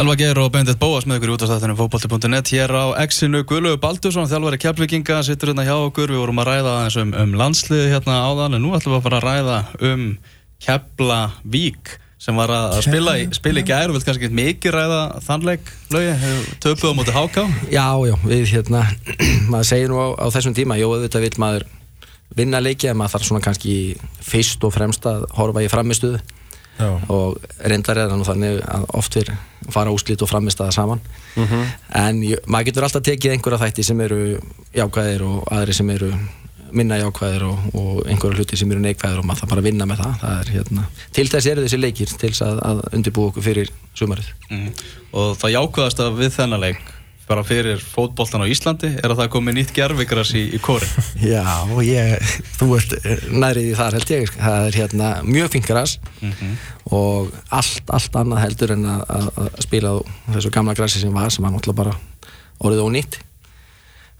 Elva Geir og Bendit Bóas með ykkur í útastættinu fókbalti.net hér á Exinu Guðlu Baldursson, þjálfari Keflvikinga sittur hérna hjá okkur, við vorum að ræða eins um, um landsliði hérna áðan en nú ætlum við að fara að ræða um Keflavík sem var að spila í, spila í gæru, vilt kannski mikið ræða þannleik lögi, töpuð á móti Háká? Já, já, við hérna maður segir nú á, á þessum tíma, jú, þetta vil maður vinna leiki en maður þarf svona kannski fyrst og fremst að horfa í framistuðu Já. og reyndar er það nú þannig að oft við fara úslit og framist aða saman mm -hmm. en maður getur alltaf tekið einhverja þætti sem eru jákvæðir og aðri sem eru minna jákvæðir og, og einhverja hluti sem eru neikvæðir og maður þarf bara að vinna með það, það er, hérna, til þess eru þessi leikir til þess að, að undirbú okkur fyrir sumarið mm. Og það jákvæðast að við þennan leik bara fyrir fótboltan á Íslandi? Er að það komi nýtt gerfikras í, í kóri Já, ég, þú ert nærið í þar held ég það er hérna mjög fint gras mm -hmm. og allt, allt annað heldur en að, að spila þessu gamla grasi sem var, sem var náttúrulega bara orðið ónýtt.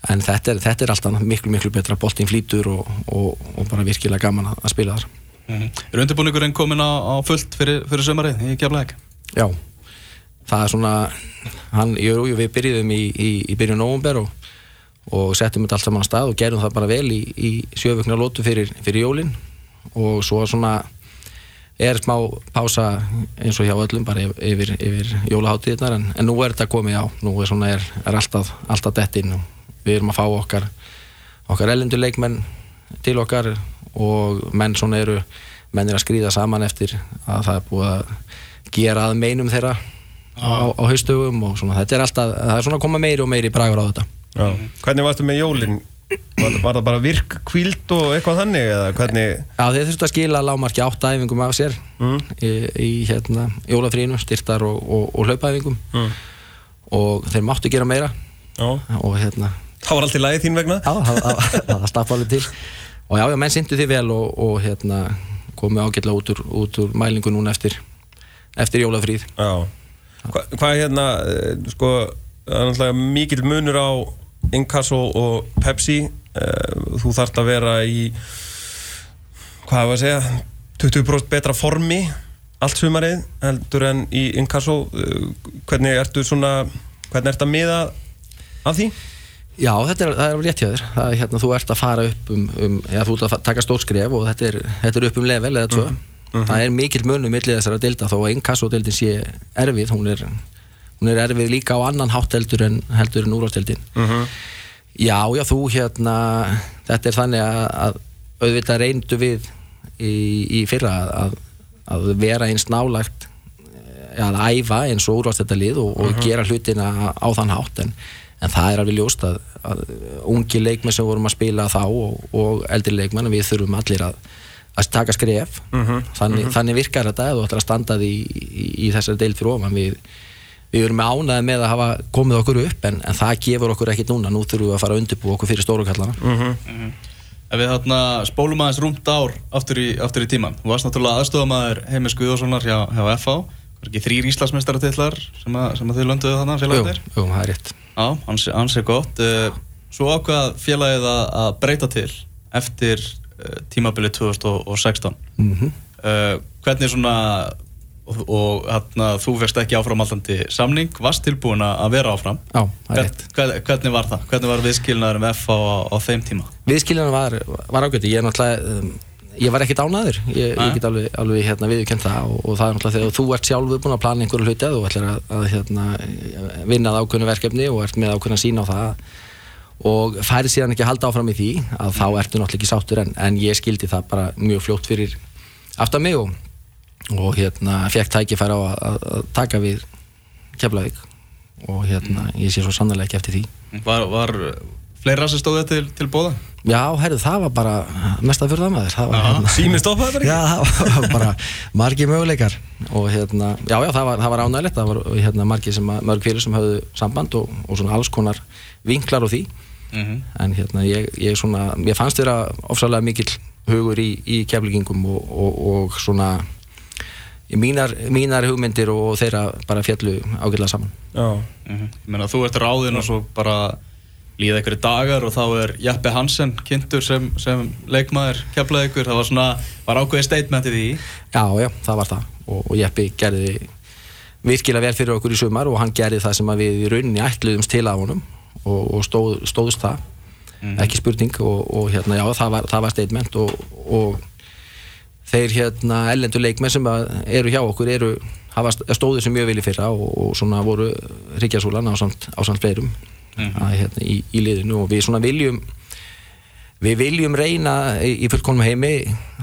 En þetta er, þetta er allt annað miklu, miklu betra. Boltin flýtur og, og, og bara virkilega gaman að, spila þar. Mm -hmm. Er undirbúningurinn komin á, á fullt fyrir, fyrir sömarið í Keflæk? Já það er svona hann, jú, jú, við byrjuðum í, í, í byrjun november og, og settum þetta allt saman að stað og gerum það bara vel í, í sjöfugna lótu fyrir, fyrir jólinn og svo svona er smá pása eins og hjá öllum bara yfir, yfir jólaháttíðnar en, en nú er þetta komið á. Nú er, svona, er, er alltaf, alltaf dett inn og við erum að fá okkar okkar ellendur leikmenn til okkar og menn svona eru menn er að skrýða saman eftir að það er búið að gera að meinum þeirra á, á haustugum og svona, þetta er alltaf, það er svona að koma meiri og meiri bragur á þetta. Já. Hvernig varstu með jólinn? Var, var það bara virk, kvíld og eitthvað þannig eða hvernig? Já þeir þurftu að skila lámarki átta æfingum af sér mm. í, í hérna, jólafrínu, styrtar og, og, og hlaupaæfingum mm. og þeir máttu gera meira já. og hérna Það var alltaf lægið þín vegna? Já, það, það stafði alveg til og já, já, menn syndu því vel og, og hérna komið ágætla út úr, út úr mælingu núna eftir, eftir jólafríð Já Hva, hvað er hérna, eh, sko, það er náttúrulega mikil munur á Inkasso og Pepsi eh, þú þarfst að vera í hvað er að segja 20% betra formi allt sumarið heldur en í Inkasso eh, hvernig ertu svona hvernig ert að miða af því? Já, þetta er, er rétt hjá þér það hérna, þú ert að fara upp um, um já, þú ert að taka stórskref og þetta er, þetta er upp um level eða svo mm. -hmm. það er mikill munum millið þessara delta þó að inkassódeldin sé erfið hún er, hún er erfið líka á annan hátt heldur en, heldur en úrvásteldin mm -hmm. já já þú hérna þetta er þannig að, að auðvitað reyndu við í, í fyrra að, að vera eins nálagt eh, að æfa eins og úrvásteldalið og, og mm -hmm. gera hlutina á þann hátt en, en það er alveg ljóst að, að ungi leikmenn sem vorum að spila þá og, og eldri leikmenn við þurfum allir að að taka skref mm -hmm. þannig, mm -hmm. þannig virkar þetta þú ætlar að standa því í, í, í þessari deil fyrir ofan við, við erum með ánaði með að hafa komið okkur upp en, en það gefur okkur ekkit núna nú þurfum við að fara að undirbú okkur fyrir stórukallana mm -hmm. Ef við þarna spólum aðeins rúmt ár aftur í, aftur í tíman þú varst náttúrulega aðstofamæður Heimis Guðjónssonar hjá, hjá FH þrýr Íslandsmeistaratillar sem, sem að þau lönduðu þarna félagarnir? Jú, jú, það er rétt Já, hans, hans er gott eh, Svo ákvað félagið að breyta til eftir tímabilið 2016 mm -hmm. uh, hvernig svona og, og hérna, þú fegst ekki áframaldandi samning, varst tilbúin að vera áfram Já, Hvern, hvern, hvernig var það? Hvernig var viðskilnaður með FA á, á þeim tíma? Viðskilnaður var, var ágætti, ég er um, ég var ekkert ánaður, ég, ég get alveg, alveg hérna, viðkjönd það og, og það er náttúrulega þegar þú ert sjálf búin að plana einhverju hluti að þú ætlar að, að hérna, vinna það ákveðnu verkefni og ert með ákveðna sína á það og færi síðan ekki að halda áfram í því að þá ertu náttúrulega ekki sáttur en, en ég skildi það bara mjög fljótt fyrir aftan mig og, og hérna fekk tækifæra á að, að taka við Keflavík. Og hérna ég sé svo sannlega ekki eftir því. Var, var fleira sem stóði til, til bóða? Já, herru, það var bara mest að fyrir það maður hérna, Sými stoppaði bara ekki? Já, það var bara margi möguleikar. Og hérna, já, já, það var, var ánægilegt það var hérna margi sem, mörg fyrir sem hafðu samband og, og svona alls konar vinklar og því mm -hmm. en hérna ég, ég, svona, ég fannst þeirra ofsalega mikill hugur í, í keflingum og, og, og svona mínar, mínar hugmyndir og þeirra bara fjallu ágjörlega saman. Já, mm -hmm. ég meina þú ert ráðinn og svo bara líða einhverju dagar og þá er Jeppe Hansen kynntur sem, sem leikmaður keflaði ykkur, það var svona, var ákveði statementið í Já, já, það var það. Og, og Jeppe gerði virkilega vel fyrir okkur í sumar og hann gerði það sem að við í rauninni ætluðumst til af honum og, og stóð, stóðust það. Ekki spurning og, og hérna já það var, það var statement og, og þeir hérna ellendur leikmenn sem eru hjá okkur eru, stóðu sem mjög vilji fyrra og, og svona voru Ríkjasúlan á samt, á fleirum að, hérna, í, í liðinu. Og við svona viljum við viljum reyna í, í fullkonum heimi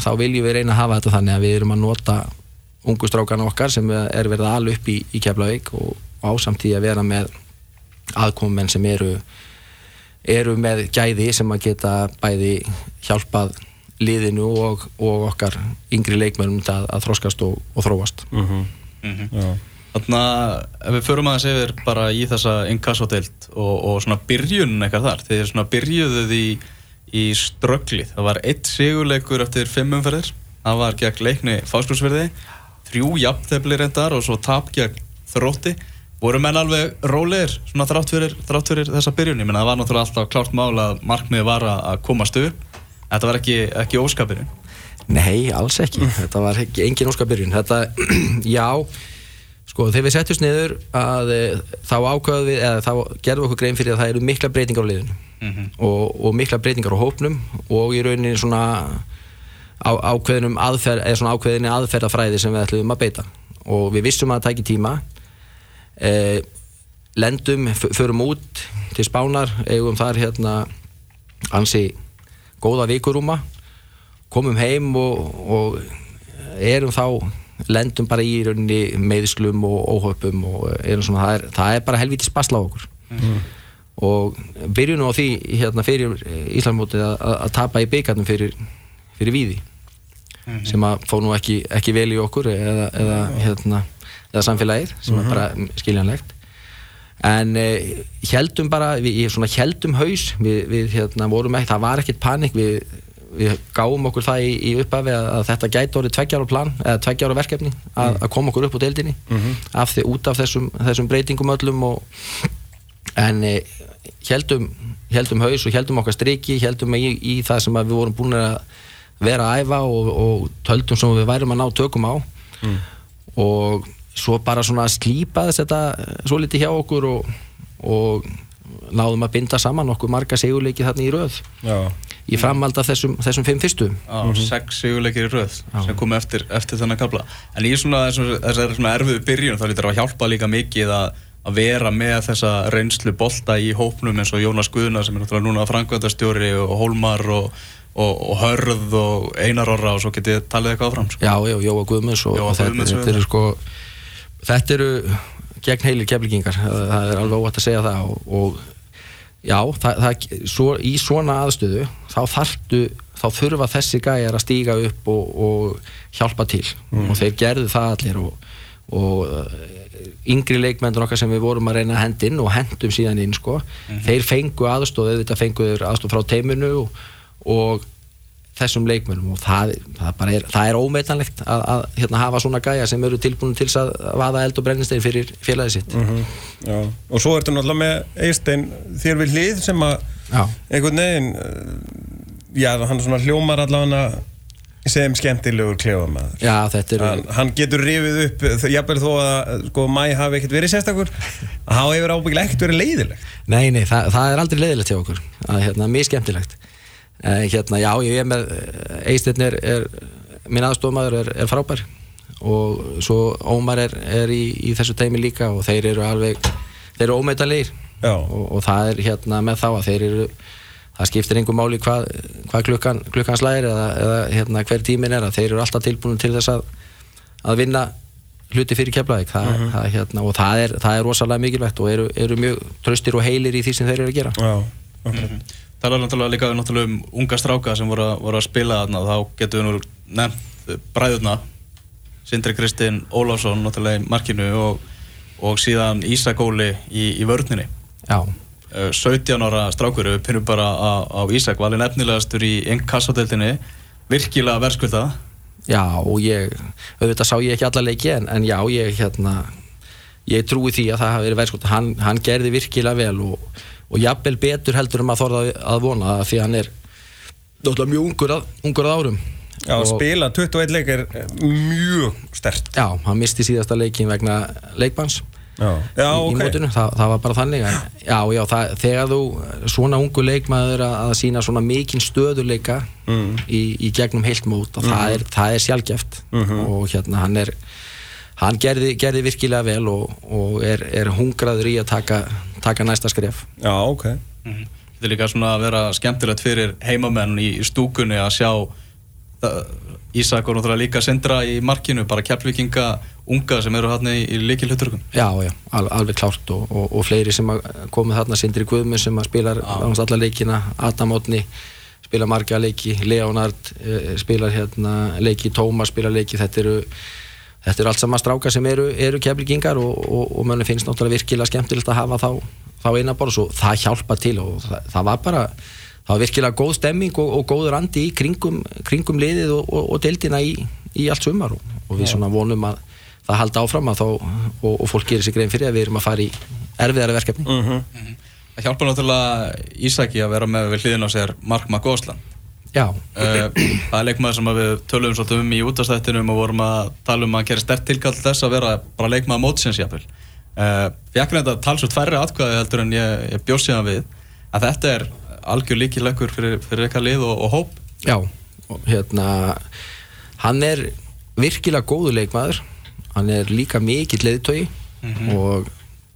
þá viljum við reyna að hafa þetta þannig að við erum að nota ungu strákana okkar sem er verið ala upp í, í Keflavík og ásamt í að vera með aðkomumenn sem eru eru með gæði sem að geta bæði hjálpað liðinu og, og okkar yngri leikmennum að, að þróskast og, og þróast. Þannig að ef við förum aðeins yfir bara í þessa inkassodeild og, og svona byrjun eitthvað þar, þegar svona byrjuðuð í, í strögglið, það var eitt sigurleikur eftir fimm umferðir, það var gegn leikni fáskursverði, þrjú jafntefli reyndar og svo tap gegn þrótti, voru menn alveg rólegir svona þrátt fyrir, þrátt fyrir þessa byrjun, ég menna það var náttúrulega alltaf klárt mál að markmiði var að komast upp, þetta var ekki, ekki óskapirinn. Nei, alls ekki, þetta var ekki engin óskapirinn, þetta, já Sko þegar við setjum niður að e, þá ákvaðum við, eða þá gerðum við okkur grein fyrir að það eru mikla breytingar á liðinu. Mm -hmm. og, og mikla breytingar á hópnum og í rauninni svona á, ákveðinum aðferð, eða svona ákveðinni aðferðafræði sem við ætlum að beita. Og við vissum að það tæki tíma e, lendum, förum út til spánar, eigum þar hérna ansi góða vikurúma komum heim og, og erum þá lendum bara í rauninni meðslum og óhöpum og erum svona, það er, það er bara helvítið spasla á okkur mm. og byrjum nú á því hérna fyrir Íslandmótið að, tapa í byggarnum fyrir, fyrir víði mm. sem að fá nú ekki, ekki vel í okkur eða, eða, hérna, eða samfélagið sem mm -hmm. er bara skiljanlegt en eh, heldum bara, við heldum haus við, við hérna, vorum ekki, það var ekkert panik við við gáum okkur það í, í upphafi að, að þetta gæti orðið tveggjára plan eða tveggjára verkefni að, Mm. að koma okkur upp á deildinni Mhm. af því, út af þessum, þessum breytingum öllum og, en e, heldum, heldum haus og heldum okkar striki heldum í, í það sem við vorum búin að vera að æfa og, og töldum sem við værum að ná tökum á Mm. og svo bara svona slípaðist þetta svo litið hjá okkur og, og náðum að binda saman okkur marga sigurleiki þarna í röð. Já. í framhald af þessum, þessum fimm fyrstu. Á sex sigurleikir í röð sem komu eftir, eftir þennan kapla en í svona þessari þessar svona erfiðu byrjun þá lítur að hjálpa líka mikið að, að vera með þessa reynslu bolta í hópnum eins og Jónas Guðna sem er náttúrulega núna frangvöndastjóri og Hólmar og, og, og Hörð og Einar Orra og svo getið talið eitthvað áfram sko. Já, já, Jóa Guðmunds og, Jóa þetta, Guðmunds, þetta eru sko þetta eru gegn heilir keflingingar það er alveg óvægt að segja það og, og já, það, það, svo, í svona aðstöðu þá þartu þá þurfa þessi gæjar að stíga upp og, og hjálpa til. Og þeir gerðu það allir og, og uh, yngri leikmendur okkar sem við vorum að reyna að henda inn og hendum síðan inn sko þeir fengu aðstóð, auðvitað fengu aðstóð frá teiminu og, og þessum leikmennum og það, það, er, það er ómeitanlegt að, að hérna, hafa svona gæja sem eru tilbúin til að vaða eld og brennistein fyrir félagið sitt Mhm. Já. Og svo ertu náttúrulega með Eistein þér við hlið sem að Já. einhvern veginn uh, já, hann svona hljómar allavega sem skemmtilegur klefamaður Já, þetta eru hann, hann getur rifið upp jafnvel þó að sko, mæ hafi ekkert verið sérstakur að hann hefur ábyggilega ekkert verið leiðilegt Nei, nei, það, það er aldrei leiðilegt hjá okkur er hérna, mjög skemmtilegt hérna, já, ég er með Eisteinn er, er minn aðstofmaður er, er frábær. Og svo Ómar er, er í, í þessu teimi líka og þeir eru alveg þeir eru ómeitalegir og, og það er hérna með þá að þeir eru það skiptir einhver máli hvað, hvað klukkan, klukkan slæðir eða, eða hérna, hver tímin er að þeir eru alltaf tilbúin til þess að, að vinna hluti fyrir keflaðik það, Mhm. það, hérna, og það er, það er rosalega mikilvægt og eru, eru mjög tröstir og heilir í því sem þeir eru að gera. Já, Það er náttúrulega líka náttúrulega um unga stráka sem voru, voru að spila þarna þá getum við nú nefnt bræðurna Sindri Kristinn Ólafsson náttúrulega í markinu og, og síðan Ísak Óli í, í vörninni. Já, Eh, 17 ára strákur við pinnum bara á, á Ísak valin efnilegastur í einn kassadeildinni virkilega verðskulda já og ég auðvitað sá ég ekki alla leiki en, en já, ég hérna ég trúi því að það hafi verið verðskot hann, hann gerði virkilega vel og, og jafnvel betur heldur um að þorða að vona því hann er náttúrulega mjög ungur að, ungur að árum. Já, að spila 21 leik er eh, mjög stert Já, hann misti síðasta leikin vegna leikbanns Já, já í, ok. í mótinu, Þa, það var bara þannig en, Já, já, það, þegar þú svona ungu leikmaður að, að sína svona mikinn stöðuleika Mm. í, í gegnum heilt mót og það, er, það er sjálfgeft Mhm. og hérna hann er hann gerði, gerði virkilega vel og, og er, er hungraður í að taka, taka næsta skref. Já, ok. Þetta er líka svona að vera skemmtilegt fyrir heimamenn í, stúkunni að sjá Ísak og náttúrulega líka sindra í markinu, bara keppvikinga unga sem eru hann í, líkil hluturkum Já, já, al, alveg klárt og, og, og fleiri sem komið þarna Sindri Guðmund sem að spilar ánast alla leikina Adam Otni spila marga leiki, Leonard eh, spilar hérna leiki, Tómas spilar leiki þetta eru, þetta eru allt saman strákar sem eru, eru keflingingar og, og, og mönni finnst náttúrulega virkilega skemmtilegt að hafa þá, þá innabórs og það hjálpa til og það, það var bara það var virkilega góð stemming og, og góður andi í kringum, kringum liðið og, og, og deildina í, í allt sumar og, og við svona vonum að það halda áfram að þá og, og fólk gerir sig grein fyrir að við erum að fara í erfiðara verkefni. Mm Það hjálpa náttúrulega Ísaki að vera með við hliðin á sér Mark Magoslan Já, Uh, það er leikmaður sem við töluðum svolítið um í útastættinum og vorum að tala um að gera stert tilkall til þess að vera bara leikmaður mótsins jafnvel. Uh, Fekk reynda talsvöld færri atkvæði heldur en ég, ég bjóð síðan við að þetta er algjör líkilegur fyrir, fyrir eitthvað lið og, og hóp. já. Og hérna hann er virkilega góðu leikmaður. Hann er líka mikill leiðtói og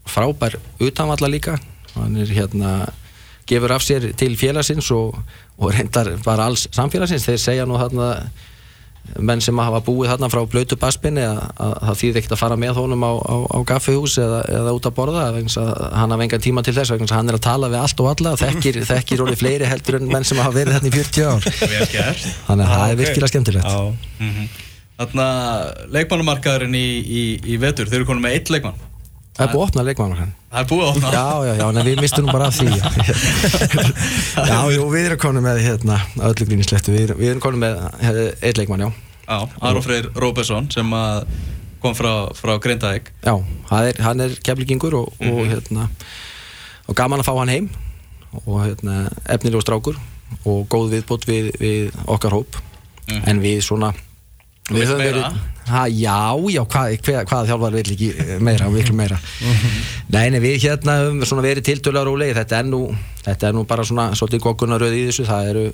frábær utanvalla líka. Hann er hérna gefur af sér til félagsins og, og reyndar bara alls samfélagsins. Þeir segja nú þarna menn sem hafa búið þarna frá blötu baspinni að, að það þýði ekkert að fara með honum á, á, á gaffihús eða, eða út að borða hann hafa engan tíma til þess hann er að tala við allt og alla þekkir, þekkir orðið fleiri heldur en menn sem hafa verið þarna í 40 ár. Þannig að það er virkilega skemmtilegt. Mm Þannig að leikmannumarkaðurinn í, í, í vetur, þeir eru konum með eitt leikmann. Það er búið að opna leikmann hann Það er búið að opna. já, já, já, en við mistum nú bara af því já, jú, við erum konum með hérna, að öllu grínisleftu, við, við erum konum með eh, eitt leikmann, já Já, Aron Freyr Róbesson sem að kom frá, frá Grindavík. Já, hann er, hann er keflingingur og, og hérna og gaman að fá hann heim og hérna efnilegur strákur og góð viðbót við, við okkar hóp Mhm. en við svona Þú vilt meira? Ha, Já, já, hvað, hvað, hvað þjálfar vil ekki meira, miklu meira. Nei, nei, við hérna höfum svona verið tiltölulega rólegi þetta er nú, þetta er nú bara svona svolítið goggunaröð í þessu, það eru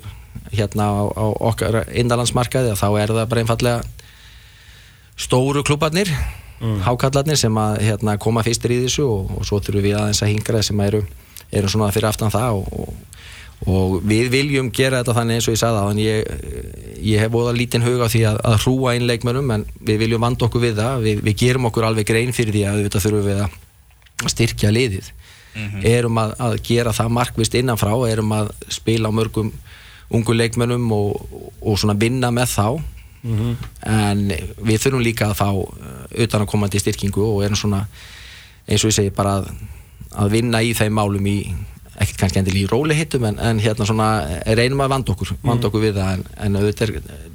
hérna á, á okkar innanlandsmarkaði og þá er það bara einfallega stóru klúbarnir hákallarnir sem að hérna, koma fyrstir í þessu og, og svo þurfum við aðeins að hingra sem eru, eru svona fyrir aftan það og, og, og við viljum gera þetta þannig eins og ég sagði en ég, ég hef bóða lítinn hug á því að, að hrúa inn leikmönnum en við viljum vanda okkur við það. Við, við gerum okkur alveg grein fyrir því að við þurfum við að styrkja liðið. Erum að, að gera það markvist innanfrá erum að spila á mörgum ungu leikmönnum og, og svona vinna með þá. En við þurfum líka að fá uh, utan að komandi styrkingu og erum svona eins og ég segi bara að, að vinna í þeim málum í ekkert kannski endilega í rólihittum en, en hérna svona eh, reynum að vanda okkur vanda okkur við það en, en auðvitað er eh,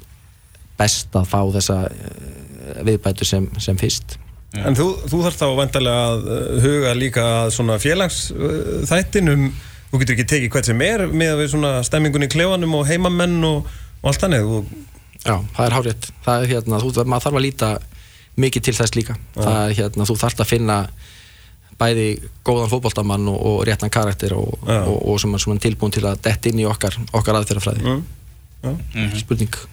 best að fá þessa eh, viðbætur sem, sem fyrst. En þú, þú þarf þá vantarlega að uh, huga líka að svona félagsþættinum. Þú getur ekki tekið hvert sem er með við svona stemmingunni í klefanum og heimamenn og, og allt þannig. Og, Já, það er hárétt það er hérna, þú, maður þarf að líta mikið til þess líka. Það er hérna, þú þarft að finna bæði góðan fótboltamann og, og réttan karakter og, Já. og, og sem er svona tilbúin til að detta inn í okkar, okkar aðferðafræði mm, já, spurning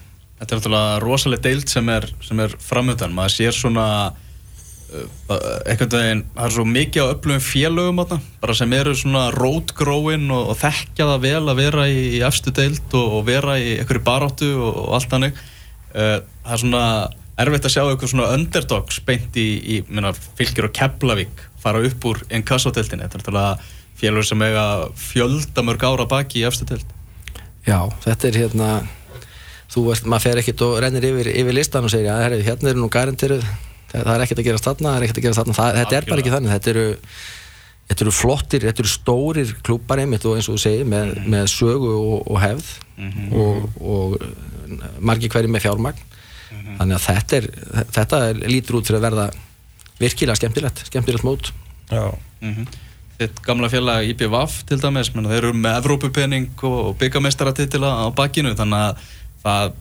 Þetta er náttúrulega rosalega deild sem er, sem er framöndan. Maður sér svona uh, einhvern veginn, það er svo mikið á öflugum félögum þarna, bara sem eru svona rótgróin og, og þekkja það vel að vera í, í efstu deild og, og vera í einhverju baráttu og, og allt hannig. Uh, það er svona erfitt að sjá eitthvað svona underdogs beint í, í minna, fylgir og Keflavík fara upp úr inkassodeildinni. Þetta er náttúrulega félög sem eiga fjölda mörg ára baki í efstu deild. Já, þetta er hérna þú veist, maður fer ekkert og rennir yfir, yfir listan og segir, já, herri, hérna eru nú garantiruð það, það er ekkert að gera þarna, það er ekkert að gera það, þetta er bara ekki þannig, þetta eru þetta eru flottir, þetta eru stórir klúpar einmitt og eins og þú segir, með, með sögu og, og hefð og, og margir hverju með fjármagn þannig að þetta er þetta er, lítur út fyrir að verða virkilega skemmtilegt, skemmtilegt mót. Já, mm Þitt gamla félag IPVAF til dæmis, menn, þeir eru með Evrópupenning og byggamestaratitil á bakinu þannig að það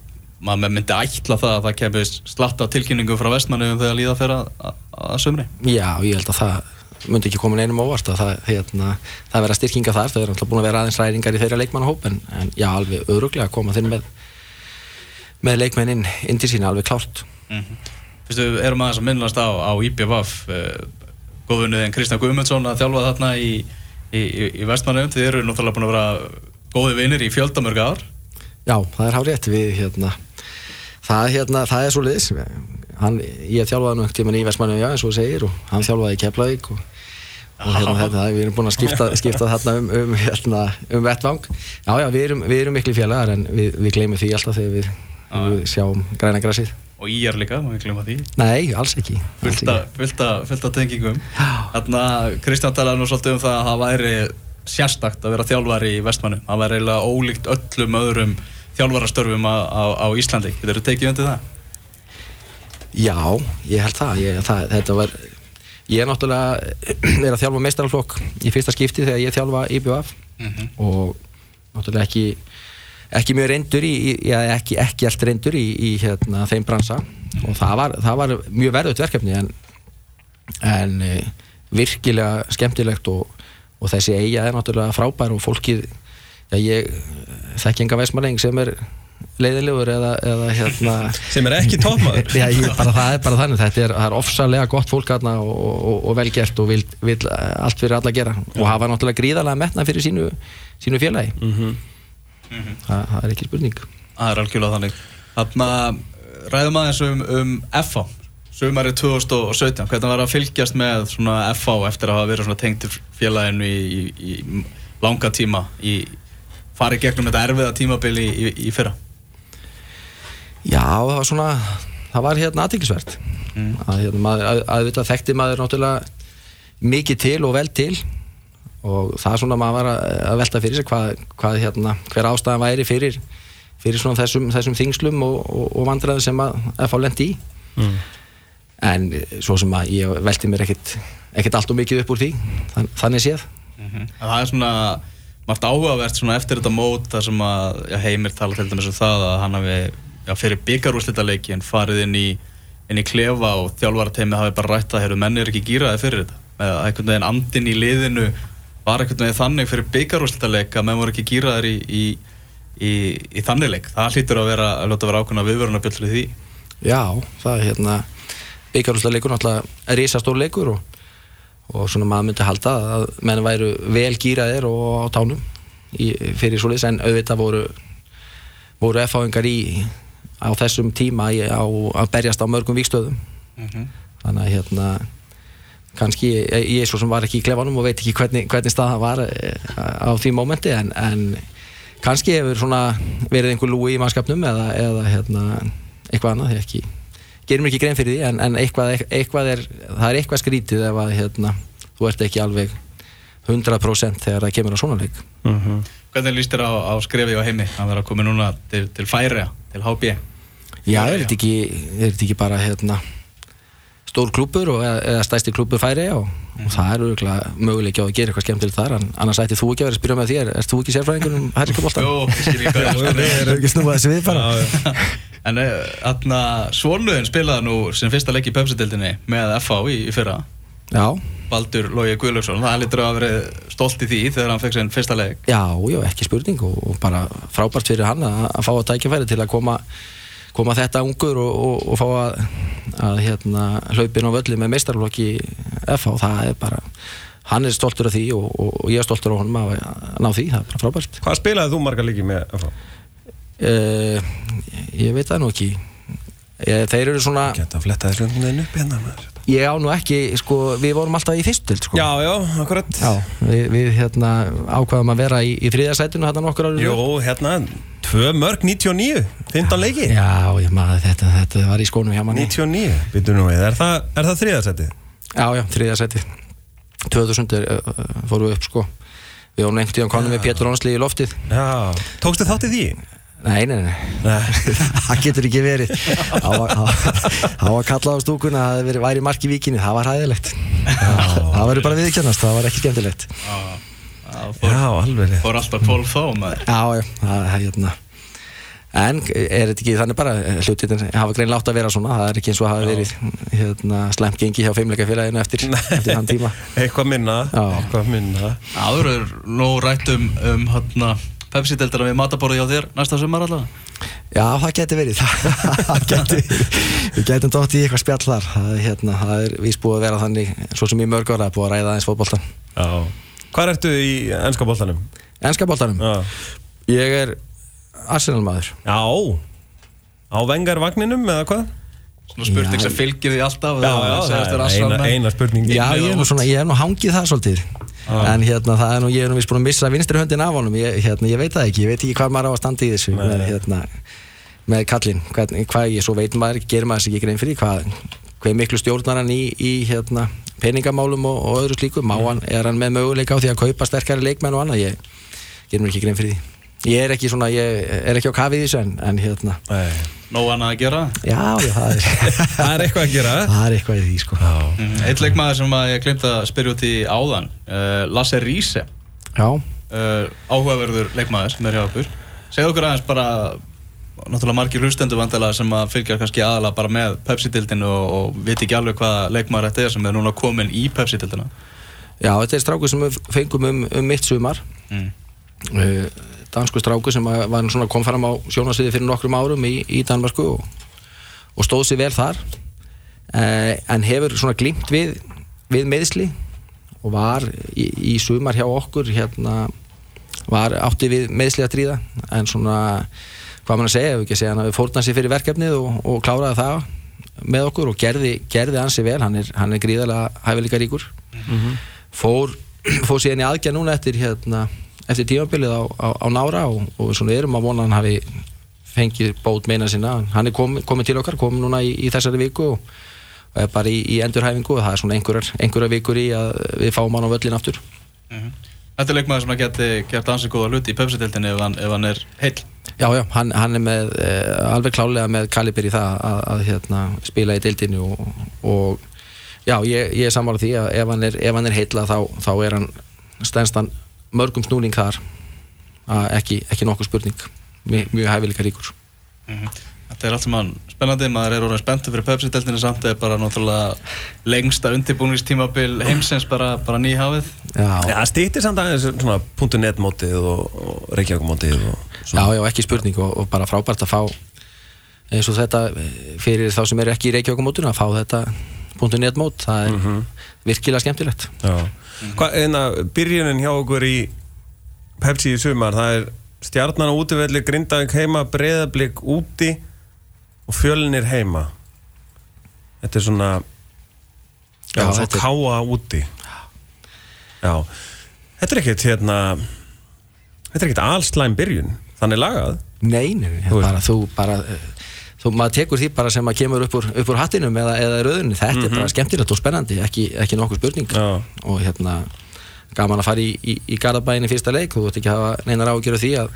maður myndi ætla það að það kemur slatta tilkynningu frá vestmannu þegar líða fyrir að, að, að sömri Já, ég held að það myndi ekki koma neinum óvart að það, hérna, það vera styrkinga þar, það er alltaf búin að vera aðeins ræringar í þeirra leikmannahóp en, en já, alveg öruglega að koma þeir með með leikmennin inn til sína alveg klárt. Mm -hmm. Fyrstu, erum aðeins að minnast á, á IPVaf uh, góðunniðin Kristján Guðmundsson að þjálfa þarna í, í, í, í vestmannum, þið eru náttúrulega búin að vera góði vinnir í fjöldamörg ár. Já, það er hárið við hérna það, hérna, það er svo liðs hann, ég þjálfaði nú ekkert í vestmannum já, eins og segir og hann þjálfaði í Keflavík og og hérna, hérna, við erum búin að skipta, skipta þarna um, um, hérna, um vettvang. Já já, við erum, við erum miklu félagar en við, við gleymum því alltaf þegar við, við sjáum græna græsið og í er líka, má við gleyma því? Nei, alls ekki fullt af tengingum. Hérna, Kristján talaði nú svolítið um það að það væri sérstakt að vera þjálfari í vestmannu það væri eiginlega ólíkt öllum öðrum þjálfarastörfum á, á, á Íslandi. Getur þú tekið undir það? Já, ég held það, ég, það þetta var Ég er náttúrulega er að þjálfa meistaralflokk í fyrsta skipti þegar ég þjálfa IBF mm -hmm. og náttúrulega ekki ekki mjög reyndur í, já, ekki, ekki allt reyndur í, í hérna, þeim bransa. Og það var, það var mjög verðut verkefni en, en e, virkilega skemmtilegt og, og þessi eiga er náttúrulega frábær og fólkið já, ég þekk enga veismareng sem er leiðilegur eða, eða hérna. Sem er ekki tópmaður það er bara þannig, þetta er, er ofsalega gott fólk og, og, og velgert og vil, vil allt fyrir alla gera. Og hafa náttúrulega gríðarlega metna fyrir sínu, sínu félagi. Mm -hmm. Mm -hmm. Þa, það er ekki spurning. Það er algjörlega þannig. Þannig að ræðum aðeins um, um FH sömari 2017 hvernig var að fylgjast með FH eftir að hafa verið tengt félaginu í, í, í langa tíma í farið gegnum þetta erfiða tímabili í, í fyrra? Já, það var svona það var hérna aðtækisvert mm. að, hérna, maður, að, að þetta þekkti maður náttúrulega mikið til og vel til og það er svona maður var að, að velta fyrir sig hvað, hvað hérna, hver ástæðan væri fyrir, fyrir svona þessum, þessum þingslum og, og, og vandræðum sem að fá lendi í mm. en svo sem að ég velti mér ekkert ekkert allt og mikið upp úr því þann, þannig séð mm -hmm. Það er svona margt áhugavert svona eftir þetta mót þar sem að já, Heimir tala til dæmis um það að hann hafi já, fyrir byggarúslítaleikin farið inn í, inn í klefa og þjálfarateimið hafi bara rætt að menni er ekki gýraði fyrir þetta með að einhvern veginn andin í liðinu var einhvern veginn þannig fyrir byggarúslítaleg að menn voru ekki gýraðir í, í, í, í þannig leik. Það hlýtur að vera að láta vera ákveðna viðvörunarbjöld því. Já, það er hérna byggarúslítaleikur náttúrulega er ísastór leikur og, og svona maður myndi halda að menn væru vel gýraðir og á tánum fyrir svo leiðis en auðvitað voru voru F-áingar í á þessum tíma á, að berjast á mörgum vikstöðum mm -hmm. þannig að hérna kannski ég, ég svo sem var ekki í klefanum og veit ekki hvernig, hvernig stað það var eh, á því mómenti en, en kannski hefur svona verið einhver lúi í mannskapnum eða, eða hérna, eitthvað annað ekki, gerir mér ekki grein fyrir því en, en eitthvað, eitthvað er, það er eitthvað skrítið ef að hérna, þú ert ekki alveg 100% þegar það kemur á svona leik mm -hmm. Hvernig líst þér á, á skrefi á heimi að vera að koma núna til, til færi til HB? Já, er þetta ekki, ekki bara hérna, stór klúpur eða, eða stæsti klúpur færi og, mm. og það er möguleik á að gera eitthvað skemmtilegt þar annars ætti þú ekki að vera að spyrja með þér erst þú ekki sérfræðingur um herrikabólta? Jó, það er ekki snúið að svið bara? En aðna eh, Svonluðin spilaði nú sem fyrsta leik í pöpsitildinni með FH í, í fyrra. Já. Baldur Lógi Guðlöksson, það lítur að vera stolt í því þegar hann fekk sér fyrsta leik. Já, já, ekki spurning og, og bara frábært fyrir hann að, að fá að tækja færi til að koma koma þetta ungur og, og, og fá að, að hérna, hlaupin á völli með meistarflokki FH, það er bara hann er stoltur af því og, og ég er stoltur af honum að ná því, það er bara frábært. Hvað spilaði þú marga líki með FH? Uh, eh, ég veit það nú ekki. Ég, þeir eru svona Geta að fletta þessu undan upp hérna Ég á nú ekki, sko, við vorum alltaf í fyrstild sko. Já, já, akkurat. Já, við, við hérna ákvaðum að vera í, í þriðarsætinu hérna nokkur árið Jó, hérna Tvö mörg 99, 15 leiki. Já, ég maður, þetta, þetta var í skónum hjá manni. 99, byrju nú við, er það, það þriðarsæti? Já, já, þriðarsæti 2000 er, uh, fórum við upp sko. Við ánum einhvern tíðan konum við Pétur Ónsli í loftið. Já, tókstu þátt í því? Nei, nei, nei, það getur ekki verið. Það var kallað á stúkuna að það væri mark í víkinni, það var hæðilegt Það var bara viðkjörnast, það var ekki skemmtilegt. Já, alveg Fór alltaf 12 þá maður. Já, já, það er hérna. En er þetta ekki þannig bara hlutin hafa grein látt að vera svona. Það er ekki eins og hafa verið hérna, slemt gengi hjá feimleikafélaginu eftir, eftir þann tíma. Eitthvað minna, eitthvað minna. Áður er nú rætt um, um hérna, Pepsi-deildina við mataborði hjá þér næsta sumar allavega Já, það geti verið. Það geti, við getum dótt í eitthvað spjall þar. Það er, hérna, það er vís búið að vera þannig svo sem í mörg ára búið að ræða aðeins fótboltan Já. Hvað ertu í ennska boltanum? Enska boltanum, Já. Ég er Arsenal maður Já. Á vengarvagninum eða hvað? Svona spurning Já. sem fylgir því alltaf Já, já, er eina, eina spurning Já, ég er nú svona, ég er nú hangið það svolítið. En hérna, það er nú, ég er nú vist búin að missa vinstri höndin af honum. Ég, hérna, ég veit það ekki, ég veit ekki hvað maður á að standa í þessu með, hérna, með kallinn hvað, hvað ég, svo veit maður, gerir maður sér ekki grein fyrir hvað, hvað miklu stjórnar hann í, í hérna, peningamálum og, og öðru slíku, má hann, er hann með möguleika á því að kaupa sterkari leikmenn og annað? Ég gerir mér ekki grein fyrir því ég er ekki svona, ég er ekki á kafið þessu en, en hérna. Nóg annað að gera? Já, já, það er Það er eitthvað að gera? Það er eitthvað í því, sko. Mm. Eitt leikmaður sem ég glemt að spyrja út í áðan uh, Lasse Riese Já, uh, áhugaverður leikmaður sem er hjá okkur. Segðu okkur aðeins bara náttúrulega margir hlustendur vantilega sem að fylgja kannski aðalega bara með Pepsi-dildinu og, og viti ekki alveg hvaða leikmaður þetta er sem er núna komin í Pepsi-dildina já, þetta er strákur sem við fengum um, um mitt sumar. Mm. uh, dansku stráku sem var svona kom fram á sjónasviði fyrir nokkrum árum í, í Danmarku og, og stóð sér vel þar. Uh, en hefur svona glimt við, við meðsli og var í, í sumar hjá okkur hérna var átti við meðsli að tríða en svona hvað mann að segja, ef ekki að segja hann að við fórna sér fyrir verkefnið og, og kláraði það með okkur og gerði, gerði ansi vel. Hann er, hann er gríðarlega hæfileika ríkur. Fór, fór síðan í aðgjað núna eftir hérna, eftir tímabilið á, á, á nára og, og svona erum að vona hann hafi fengið bót meina sinna. Hann er komin, komin til okkar, komin núna í, í þessari viku og, er bara í, í endurhæfingu og það er svona einhverjar, einhverjar vikur í að við fáum hann á völlin aftur. Þetta er leikmaður sem að geti gert ansið góða hluti í Pepsi-dildinu ef, ef hann er heill. Já, já, hann, hann er með eh, alveg klálega með kalibir í það að, að hérna, spila í deildinu og, og já, ég, ég er sammála því að ef hann er, er heilla þá, þá er hann stenstan mörgum snúning þar ekki, ekki nokkuð spurning. Mjög, mjög hæfileika ríkur. Þetta er allt sem hann spennandi, maður er orðin spenntur fyrir Pepsi-dildinu samt er bara náttúrulega lengsta undirbúningstímabil heimsins bara, bara nýhafið Já, Já, það stýttir samt aðeins svona .net mótið og, og Reykjavík mótið og já, já, ekki spurning og, og bara frábært að fá eins og þetta eh, fyrir þá sem eru ekki í Reykjavíkumótuna að fá þetta .net mót, það er virkilega skemmtilegt. Já. Hvað, en að byrjunin hjá okkur í Pepsi í sumar, það er stjarnan á útivelli, Grindavík heima, Breiðablík úti og fjölnir heima. Þetta er svona, já, Já, þetta káa úti. Já, þetta er ekkert hérna, þetta er ekkert allslæm byrjun, þannig lagað. Nei, nei, Þú bara þú bara uh, þú maður tekur því bara sem að kemur upp úr, upp úr hattinum eða, eða rauðinu, þetta er bara skemmtilegt og spennandi, ekki, ekki nokkuð spurning Mhm. Já. og hérna gaman að fara í, í, í Garðabæin í fyrsta leik þú veit ekki að hafa neinar ágjör af því að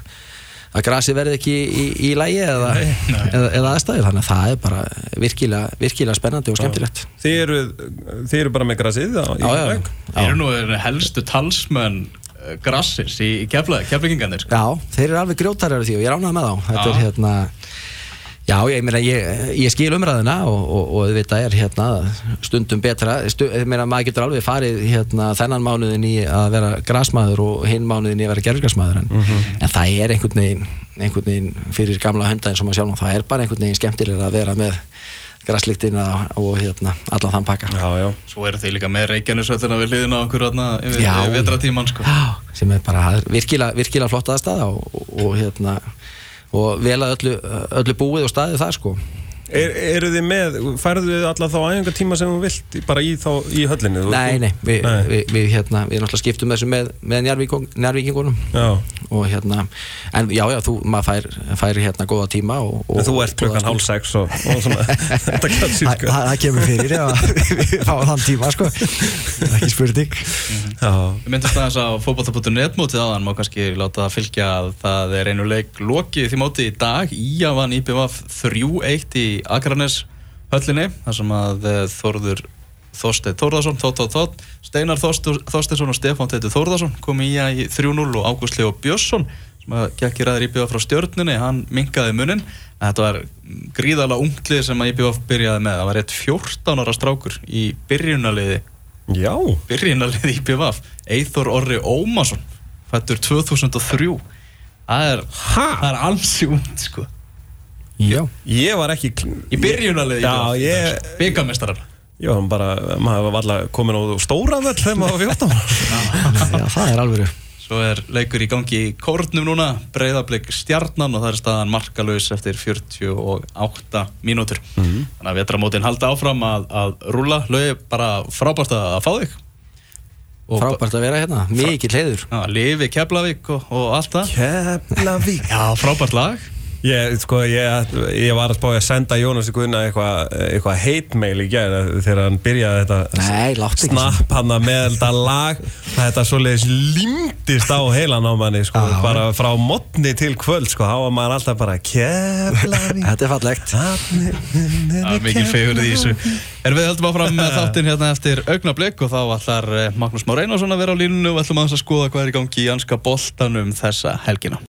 að grasi verði ekki í, í, í lægi eða, eða, eða aðstæður, þannig að það er bara virkilega, virkilega spennandi og skemmtilegt Þið eru, þið eru bara með grasið á, í Já, já, Keflavík? Þeir eru nú helstu talsmenn uh, grassins í, keflagingarnir sko. Já, þeir eru alveg grjótarar því og ég er ánægð með þá Þetta Já. er hérna Já, ég, meina, ég, ég skil umræðina og, og, og þetta er hérna stundum betra stu, ég meina, maður getur alveg farið hérna, þennan mánuðin í að vera grasmaður og hinn mánuðin í að vera gerðgrasmaður en, en það er einhvern veginn, einhvern veginn fyrir gamla hunda eins og maður sjálf það er bara einhvern veginn skemmtilega að vera með graslíktina og hérna, allan þann pakka Já, já. Svo eru þeir líka með reykjanusöllina við liðina okkur Já. yfir vetratíman sko. Já, sem er bara virkilega, virkilega flott aðstæða og, og, og hérna og vel að öllu, öllu búið og staðið það sko Er, eru þið með, færðu þið alla þá æfinga tíma sem þú vilt í- bara í, þá, í höllinu? Nei, nei, við, Nei. við, við, hérna, við náttúrulega skiptum þessu með, með njárvíkingunum Já, og hérna, en já, já, þú, maður fær, fær hérna góða tíma og, og en þú ert klukkan hálf sex og, og svona, þetta gæti Það sko. það kemur fyrir ef við fáum þann tíma, sko. Ekki spurning. Já, Við myndast aðeins á fótbolta.net mótið aðan má kannski láta það fylgja að það er einu leik lokið því mótið í dag. 3-1 í Akranes höllinni þar sem að eh, Þórður Þorstein Þórðarsson, Þótt Þótt Þótt Steinar Þorsteinsson og Stefán Teitur Þórðarsson kom í í 3-0 og Ágúst Leo Björnsson sem að gekk í ræðir IBF frá stjörnunni, hann minkaði munin þetta var gríðalega unglið sem að IBF byrjaði með, það var rétt 14 ára strákur í byrjunaliði Já, byrjunaliði IBF Eithor Orri Ómarsson fættur 2003 það er, er alls í und sko Já. ég var ekki í byrjunaliði Já, ég, byggamestarar var bara, maður var alltaf komin á stóra völl þegar maður var 14 Já, það er alvöru. Svo er leikur í gangi í kórnum núna, breyðablik stjarnan og það er staðan markalauðs eftir 48 mínútur. Þannig að vetramótin haldi áfram að, að rúla, lögi bara frábært að fá þig. Og Frábært að vera hérna, mikið heiður. Já, lifi Keflavík og, og allt það. Keflavík. Já, frábært lag. Ég, sko, ég, ég var að spá að senda Jónas í Guðna eitthvað eitthva hate-mail í gerð þegar hann byrjaði þetta Nei, snapp hann með þetta lag þetta svoleiðis limtist á heilan á manni sko, Já. bara frá modni til kvöld sko, þá var maður alltaf bara Keflavík Þetta er fallegt mikið fegur í þessu. Er við höldum áfram með þáttinn hérna eftir augnablik og þá ætlar eh, Magnús Már Einarsson að vera á línunu og við ætlum aðeins að skoða hvað er í gangi í anska boltanum þessa helgina.